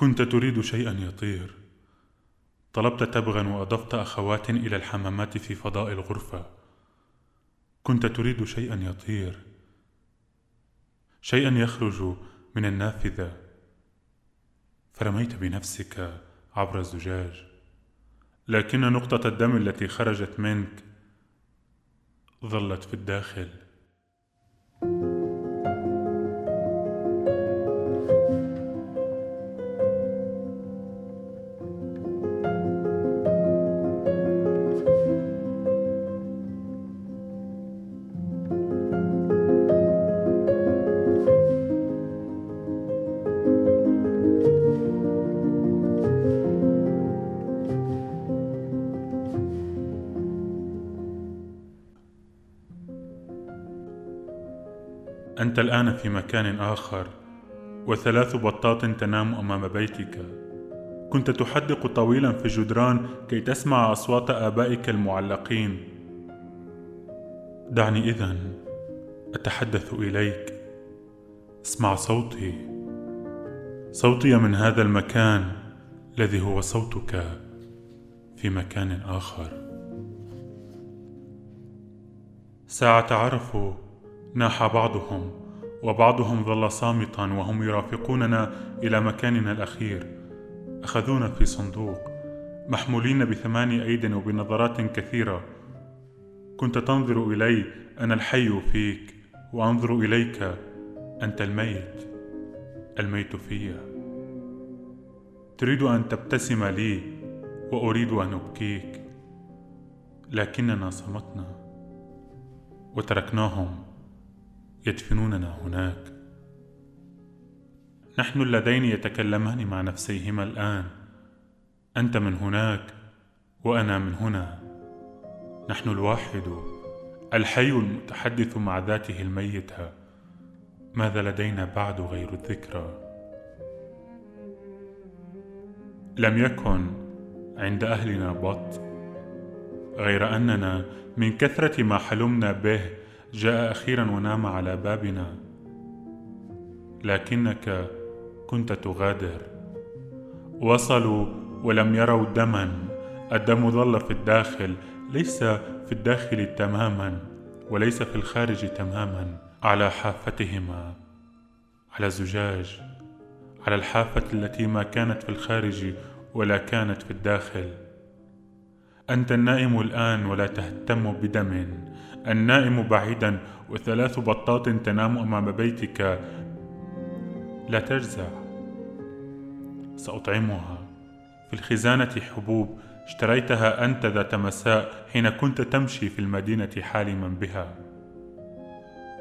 كنت تريد شيئا يطير. طلبت تبغا وأضفت أخوات إلى الحمامات في فضاء الغرفة. كنت تريد شيئا يطير. شيئا يخرج من النافذة. فرميت بنفسك عبر الزجاج. لكن نقطة الدم التي خرجت منك ظلت في الداخل. أنت الآن في مكان آخر وثلاث بطات تنام أمام بيتك. كنت تحدق طويلا في الجدران كي تسمع أصوات آبائك المعلقين. دعني إذا أتحدث إليك. اسمع صوتي. صوتي من هذا المكان الذي هو صوتك في مكان آخر. ساعة عرفوا ناح بعضهم وبعضهم ظل صامتا وهم يرافقوننا إلى مكاننا الأخير. أخذونا في صندوق محمولين بثماني أيد وبنظرات كثيرة. كنت تنظر إلي أنا الحي فيك وأنظر إليك أنت الميت. الميت في. تريد أن تبتسم لي وأريد أن أبكيك لكننا صمتنا وتركناهم. يدفنوننا هناك. نحن اللذين يتكلمان مع نفسيهما الآن. أنت من هناك وأنا من هنا. نحن الواحد الحي المتحدث مع ذاته الميتة. ماذا لدينا بعد غير الذكرى؟ لم يكن عند أهلنا بط. غير أننا من كثرة ما حلمنا به جاء أخيرا ونام على بابنا. لكنك كنت تغادر. وصلوا ولم يروا دما. الدم ظل في الداخل ليس في الداخل تماما وليس في الخارج تماما. على حافتهما على الزجاج على الحافة التي ما كانت في الخارج ولا كانت في الداخل. أنت النائم الآن ولا تهتم بدم. النائم بعيدا وثلاث بطات تنام أمام بيتك. لا تجزع. سأطعمها. في الخزانة حبوب. اشتريتها أنت ذات مساء حين كنت تمشي في المدينة حالما بها.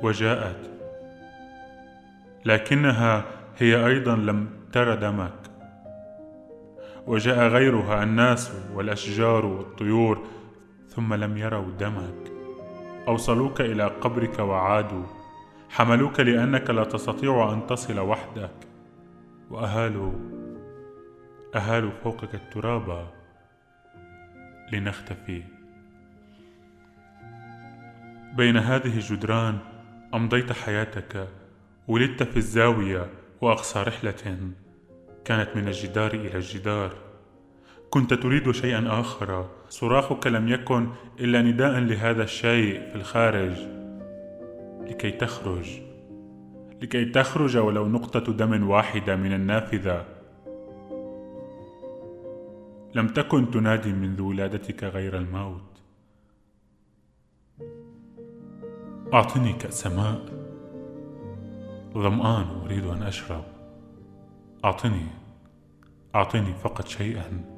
وجاءت. لكنها هي أيضا لم تر دمك. وجاء غيرها الناس والأشجار والطيور ثم لم يروا دمك. أوصلوك إلى قبرك وعادوا. حملوك لأنك لا تستطيع أن تصل وحدك. وأهالوا أهالوا فوقك التراب لنختفي. بين هذه الجدران أمضيت حياتك ولدت في الزاوية وأقصى رحلة كانت من الجدار إلى الجدار. كنت تريد شيئا آخر صراخك لم يكن إلا نداء لهذا الشيء في الخارج. لكي تخرج. لكي تخرج ولو نقطة دم واحدة من النافذة. لم تكن تنادي منذ ولادتك غير الموت. أعطني كأس ماء. ظمآن أريد أن أشرب. أعطني. أعطني فقط شيئا.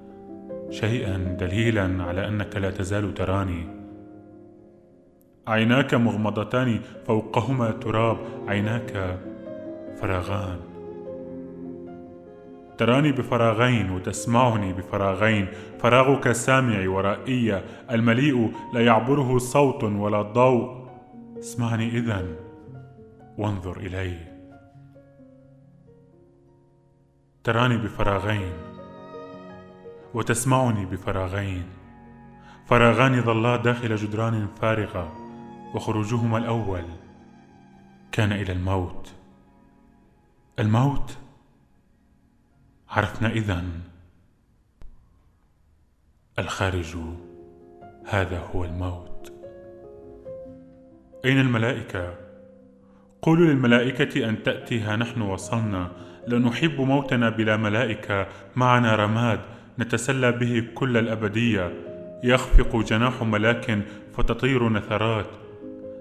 شيئا دليلا على أنك لا تزال تراني. عيناك مغمضتان فوقهما تراب عيناك فراغان. تراني بفراغين وتسمعني بفراغين. فراغك السامع ورائي. المليء لا يعبره صوت ولا ضوء. اسمعني اذا وانظر إلي. تراني بفراغين. وتسمعني بفراغين. فراغان ظلا داخل جدران فارغة وخروجهما الأول كان إلى الموت. الموت؟ عرفنا إذن. الخارج هذا هو الموت. أين الملائكة؟ قولوا للملائكة أن تأتي ها نحن وصلنا. لا نحب موتنا بلا ملائكة معنا رماد. نتسلى به كل الأبدية. يخفق جناح ملاك فتطير نثرات.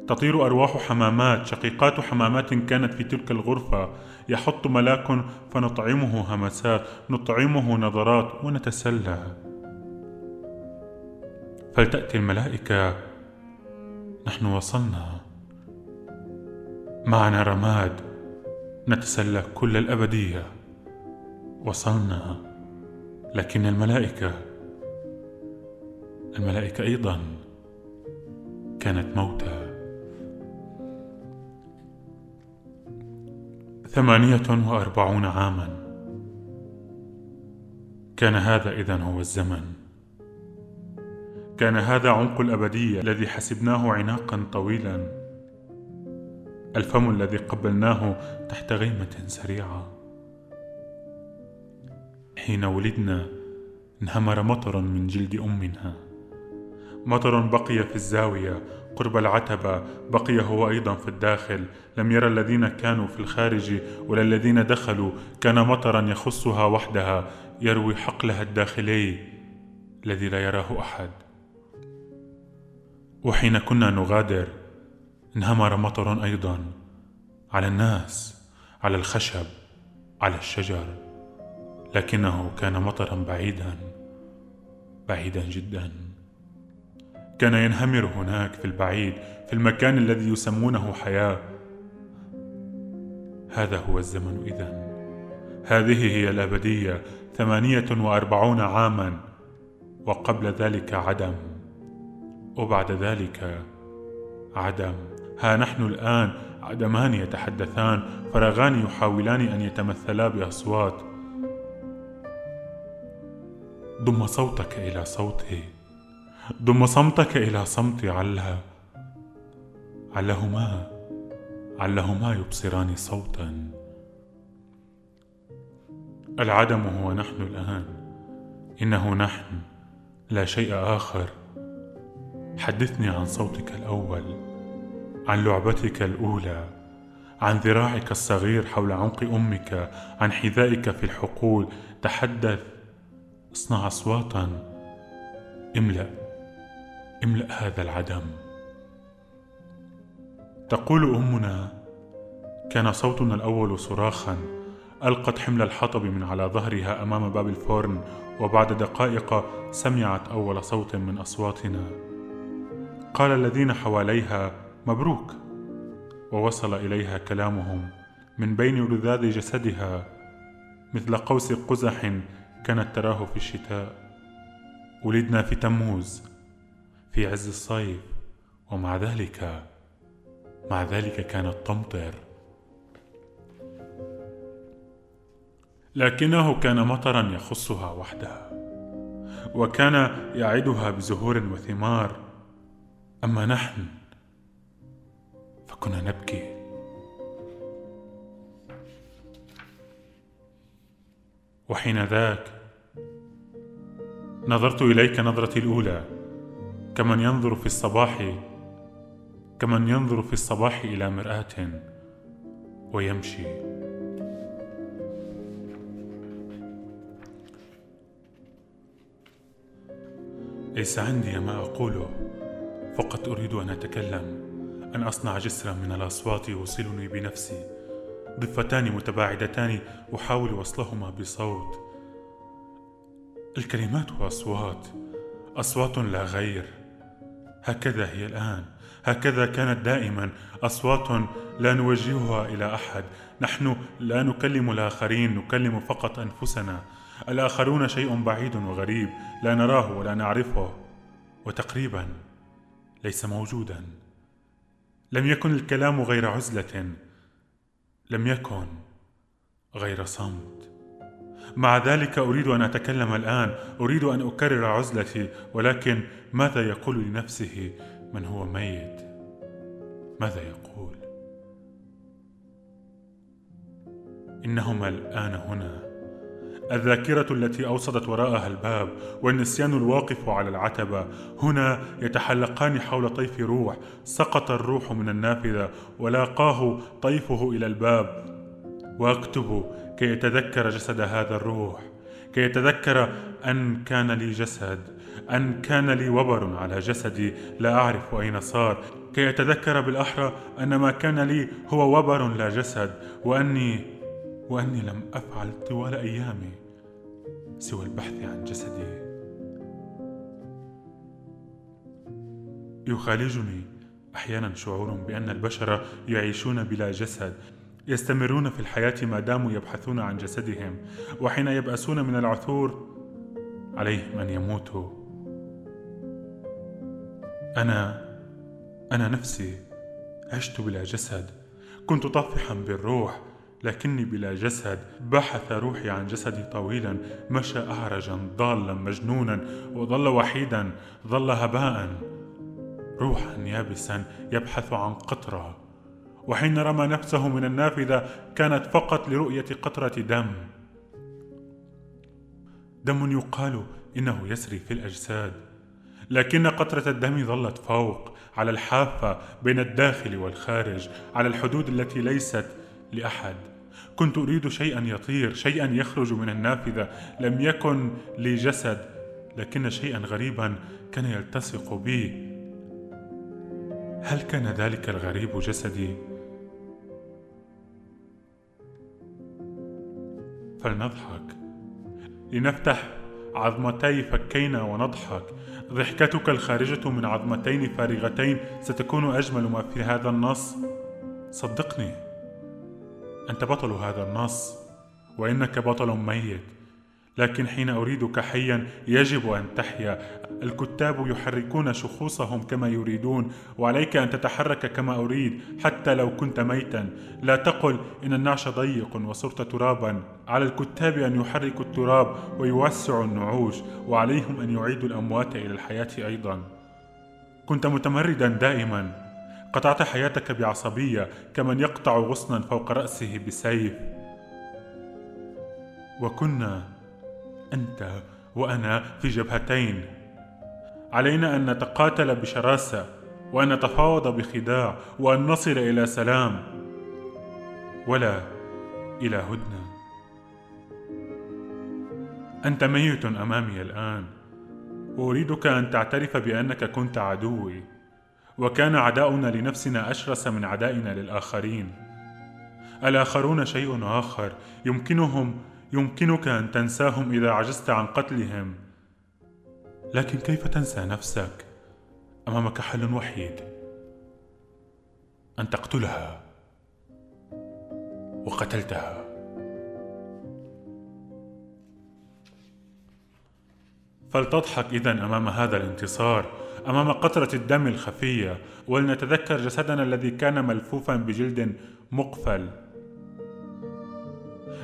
تطير أرواح حمامات. شقيقات حمامات كانت في تلك الغرفة. يحط ملاك فنطعمه همسات. نطعمه نظرات ونتسلى. فلتأتي الملائكة. نحن وصلنا. معنا رماد. نتسلى كل الأبدية. وصلنا. لكن الملائكة الملائكة أيضا كانت موتى. ثمانية وأربعون عاما. كان هذا إذن هو الزمن. كان هذا عمق الأبدية الذي حسبناه عناقا طويلا. الفم الذي قبلناه تحت غيمة سريعة. حين ولدنا انهمر مطر من جلد أمنا. مطر بقي في الزاوية قرب العتبة بقي هو أيضا في الداخل. لم يرى الذين كانوا في الخارج ولا الذين دخلوا. كان مطرا يخصها وحدها يروي حقلها الداخلي الذي لا يراه أحد. وحين كنا نغادر انهمر مطر أيضا على الناس على الخشب على الشجر. لكنه كان مطرا بعيدا بعيدا جدا. كان ينهمر هناك في البعيد في المكان الذي يسمونه حياة. هذا هو الزمن اذا. هذه هي الأبدية ثمانية وأربعون عاما وقبل ذلك عدم. وبعد ذلك عدم. ها نحن الآن عدمان يتحدثان فراغان يحاولان أن يتمثلا بأصوات. ضم صوتك إلى صوتي. ضم صمتك إلى صمتي. علا علهما علهما يبصران صوتا. العدم هو نحن الآن. إنه نحن لا شيء آخر. حدثني عن صوتك الأول عن لعبتك الأولى عن ذراعك الصغير حول عنق أمك عن حذائك في الحقول. تحدث اصنع أصواتا. املأ املأ هذا العدم. تقول أمنا كان صوتنا الأول صراخا ألقت حمل الحطب من على ظهرها أمام باب الفرن وبعد دقائق سمعت أول صوت من أصواتنا. قال الذين حواليها مبروك. ووصل إليها كلامهم من بين رذاذ جسدها مثل قوس قزح كانت تراه في الشتاء. ولدنا في تموز في عز الصيف ومع ذلك مع ذلك كانت تمطر لكنه كان مطرا يخصها وحدها وكان يعدها بزهور وثمار. أما نحن فكنا نبكي. وحين ذاك نظرت إليك نظرتي الأولى. كمن ينظر في الصباح كمن ينظر في الصباح إلى مرآة ويمشي. ليس عندي ما اقوله فقط أريد أن أتكلم أن أصنع جسرا من الأصوات يوصلني بنفسي. ضفتان متباعدتان أحاول وصلهما بصوت. الكلمات أصوات أصوات لا غير. هكذا هي الآن هكذا كانت دائما. أصوات لا نوجهها إلى أحد نحن لا نكلم الآخرين نكلم فقط أنفسنا. الآخرون شيء بعيد وغريب لا نراه ولا نعرفه. وتقريبا ليس موجودا. لم يكن الكلام غير عزلة لم يكن غير صمت. مع ذلك أريد أن أتكلم الآن. أريد أن أكرر عزلتي ولكن ماذا يقول لنفسه من هو ميت؟ ماذا يقول؟ إنهما الآن هنا. الذاكرة التي أوصدت وراءها الباب والنسيان الواقف على العتبة هنا يتحلقان حول طيف روح. سقط الروح من النافذة ولاقاه طيفه إلى الباب. وأكتب كي يتذكر جسد هذا الروح كي يتذكر أن كان لي جسد أن كان لي وبر على جسدي لا أعرف أين صار. كي يتذكر بالأحرى أن ما كان لي هو وبر لا جسد وأني وأني لم أفعل طوال أيامي سوى البحث عن جسدي. يخالجني أحيانا شعور بأن البشر يعيشون بلا جسد. يستمرون في الحياة ما داموا يبحثون عن جسدهم وحين يبأسون من العثور عليهم ان يموتوا أنا أنا نفسي عشت بلا جسد. كنت طافحا بالروح لكني بلا جسد. بحث روحي عن جسدي طويلا مشى اعرجا ضالا مجنونا وظل وحيدا ظل هباء روحا يابسا يبحث عن قطرة. وحين رمى نفسه من النافذة كانت فقط لرؤية قطرة دم. دم يقال إنه يسري في الأجساد لكن قطرة الدم ظلت فوق على الحافة بين الداخل والخارج على الحدود التي ليست لأحد. كنت أريد شيئا يطير شيئا يخرج من النافذة لم يكن لي جسد لكن شيئا غريبا كان يلتصق بي. هل كان ذلك الغريب جسدي؟ فلنضحك. لنفتح عظمتي فكينا ونضحك. ضحكتك الخارجة من عظمتين فارغتين ستكون أجمل ما في هذا النص. صدقني أنت بطل هذا النص وإنك بطل ميت. لكن حين أريدك حيا يجب أن تحيا. الكتاب يحركون شخوصهم كما يريدون وعليك أن تتحرك كما أريد حتى لو كنت ميتا. لا تقل إن النعش ضيق وصرت ترابا. على الكتاب أن يحركوا التراب ويوسعوا النعوش وعليهم أن يعيدوا الأموات إلى الحياة أيضا. كنت متمردا دائما. قطعت حياتك بعصبية كمن يقطع غصنا فوق رأسه بسيف. وكنا أنت وأنا في جبهتين. علينا أن نتقاتل بشراسة وأن نتفاوض بخداع وأن نصل إلى سلام. ولا إلى هدنة أنت ميت أمامي الآن. وأريدك أن تعترف بأنك كنت عدوي. وكان عداؤنا لنفسنا أشرس من عدائنا للآخرين. الآخرون شيء آخر يمكنهم يمكنك أن تنساهم إذا عجزت عن قتلهم. لكن كيف تنسى نفسك أمامك حل وحيد أن تقتلها وقتلتها؟ فلتضحك اذا أمام هذا الانتصار أمام قطرة الدم الخفية ولنتذكر جسدنا الذي كان ملفوفا بجلد مقفل.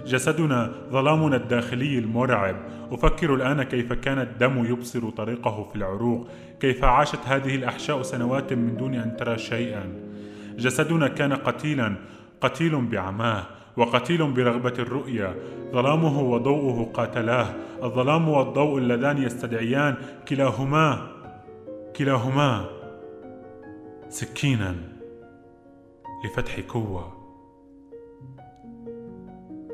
جسدنا ظلامنا الداخلي المرعب. أفكر الآن كيف كان الدم يبصر طريقه في العروق. كيف عاشت هذه الأحشاء سنوات من دون أن ترى شيئا. جسدنا كان قتيلا قتيل بعماه وقتيل برغبة الرؤية ظلامه وضوءه قاتلاه. الظلام والضوء اللذان يستدعيان كلاهما كلاهما سكينا لفتح كوة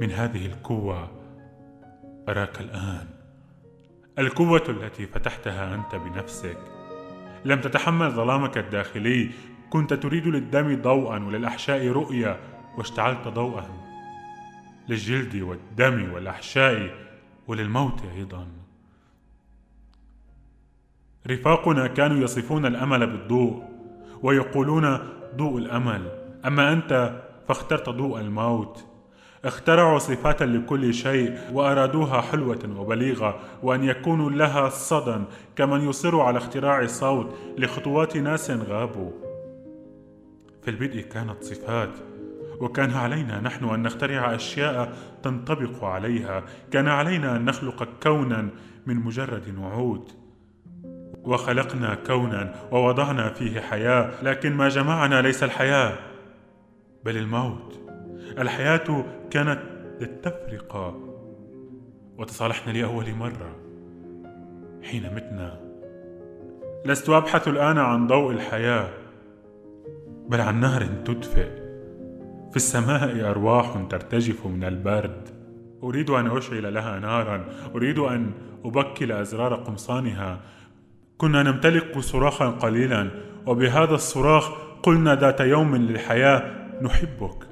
من هذه الكوة أراك الآن. الكوة التي فتحتها أنت بنفسك. لم تتحمل ظلامك الداخلي. كنت تريد للدم ضوءا وللأحشاء رؤية واشتعلت ضوءا للجلد والدم والأحشاء وللموت أيضا. رفاقنا كانوا يصفون الأمل بالضوء ويقولون ضوء الأمل. أما أنت فاخترت ضوء الموت. اخترعوا صفات لكل شيء وأرادوها حلوة وبليغة وأن يكونوا لها صدى كمن يصر على اختراع صوت لخطوات ناس غابوا. في البدء كانت صفات وكان علينا نحن أن نخترع أشياء تنطبق عليها كان علينا أن نخلق كونا من مجرد وعود. وخلقنا كونا ووضعنا فيه حياة لكن ما جمعنا ليس الحياة بل الموت. الحياة كانت للتفرقة. وتصالحنا لأول مرة حين متنا. لست أبحث الآن عن ضوء الحياة بل عن نهر تدفئ. في السماء أرواح ترتجف من البرد. أريد أن أشعل لها نارا أريد أن أبكل أزرار قمصانها. كنا نمتلك صراخا قليلا وبهذا الصراخ قلنا ذات يوم للحياة نحبك.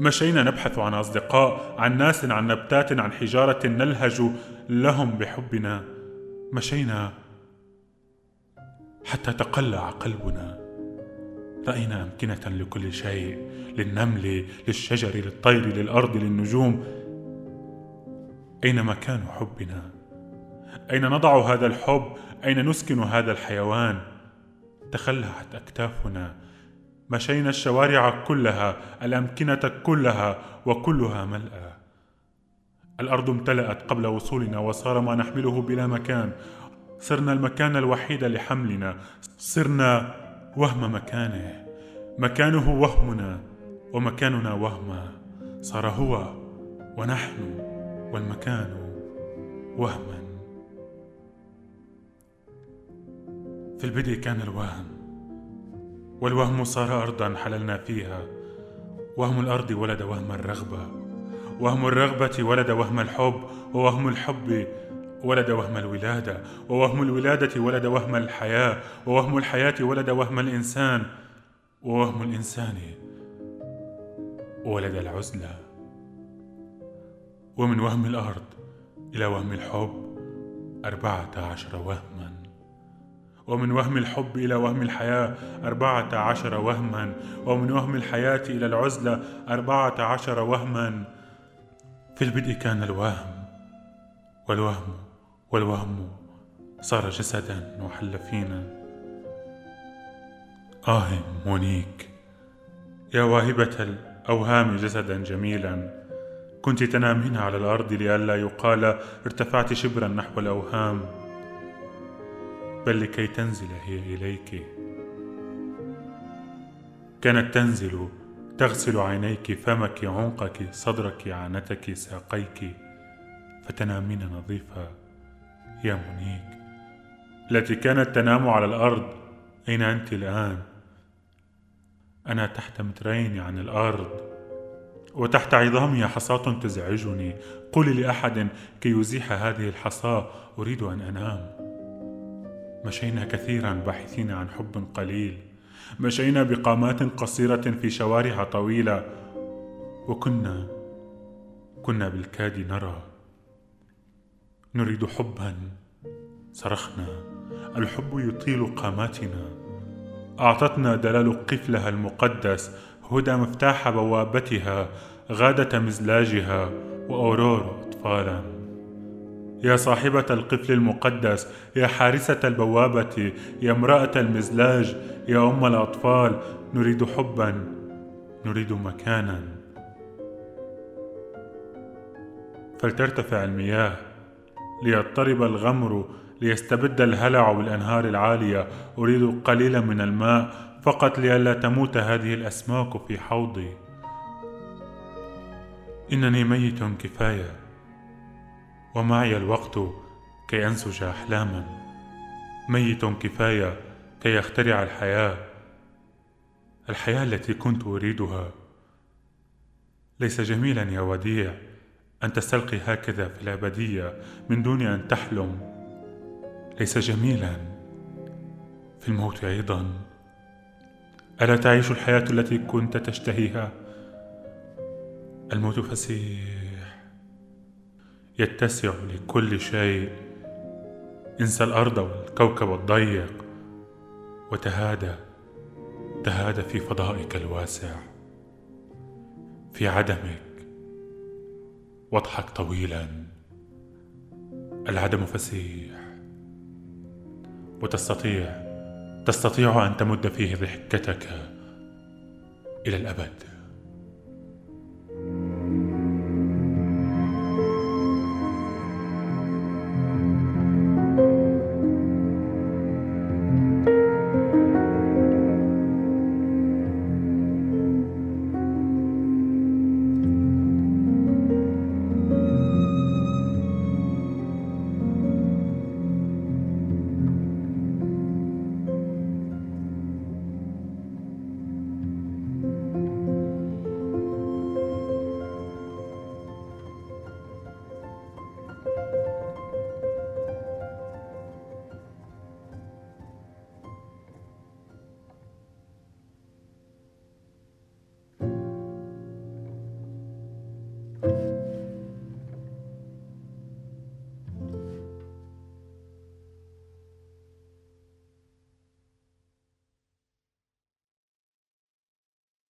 مشينا نبحث عن أصدقاء عن ناس عن نبتات عن حجارة نلهج لهم بحبنا مشينا حتى تقلع قلبنا رأينا أمكنة لكل شيء للنمل للشجر للطير للأرض للنجوم أين مكان حبنا؟ أين نضع هذا الحب؟ أين نسكن هذا الحيوان؟ تخلعت أكتافنا مشينا الشوارع كلها الأمكنة كلها وكلها ملأى. الأرض امتلأت قبل وصولنا وصار ما نحمله بلا مكان. صرنا المكان الوحيد لحملنا. صرنا وهم مكانه. مكانه وهمنا ومكاننا وهما. صار هو ونحن والمكان وهما. في البدء كان الوهم. والوهم صار أرضا حللنا فيها. وهم الأرض ولد وهم الرغبة. وهم الرغبة ولد وهم الحب. ووهم الحب ولد وهم الولادة. ووهم الولادة ولد وهم الحياة. ووهم الحياة ولد وهم الإنسان. ووهم الإنسان ولد العزلة. ومن وهم الأرض إلى وهم الحب أربعة عشر وهما. ومن وهم الحب إلى وهم الحياة أربعة عشر وهما. ومن وهم الحياة إلى العزلة أربعة عشر وهما. في البدء كان الوهم والوهم والوهم صار جسدا وحل فينا آه مونيك يا واهبة الأوهام جسدا جميلا. كنت تنامين على الأرض لئلا يقال ارتفعت شبرا نحو الأوهام. بل لكي تنزل هي إليك. كانت تنزل تغسل عينيك فمك عنقك صدرك عانتك ساقيك. فتنامين نظيفة. يا منيك التي كانت تنام على الأرض أين أنت الآن؟ أنا تحت مترين عن الأرض. وتحت عظامي حصاة تزعجني. قولي لأحد كي يزيح هذه الحصاة أريد أن أنام. مشينا كثيرا باحثين عن حب قليل. مشينا بقامات قصيرة في شوارع طويلة. وكنا كنا بالكاد نرى. نريد حبا صرخنا. الحب يطيل قاماتنا. أعطتنا دلال قفلها المقدس هدى مفتاح بوابتها غادة مزلاجها واورور اطفالا. يا صاحبة القفل المقدس يا حارسة البوابة يا امرأة المزلاج يا أم الأطفال نريد حبا نريد مكانا. فلترتفع المياه ليضطرب الغمر ليستبد الهلع بالأنهار العالية. أريد قليلا من الماء فقط لئلا تموت هذه الأسماك في حوضي. إنني ميت كفاية. ومعي الوقت كي أنسج أحلاما. ميت كفاية كي اخترع الحياة. الحياة التي كنت أريدها. ليس جميلا يا وديع أن تستلقي هكذا في الأبدية من دون أن تحلم. ليس جميلا. في الموت أيضا. ألا تعيش الحياة التي كنت تشتهيها؟ الموت فسيح يتسع لكل شيء. انسى الأرض والكوكب الضيق وتهادى تهادى في فضائك الواسع. في عدمك واضحك طويلا. العدم فسيح. وتستطيع تستطيع أن تمد فيه ضحكتك إلى الأبد.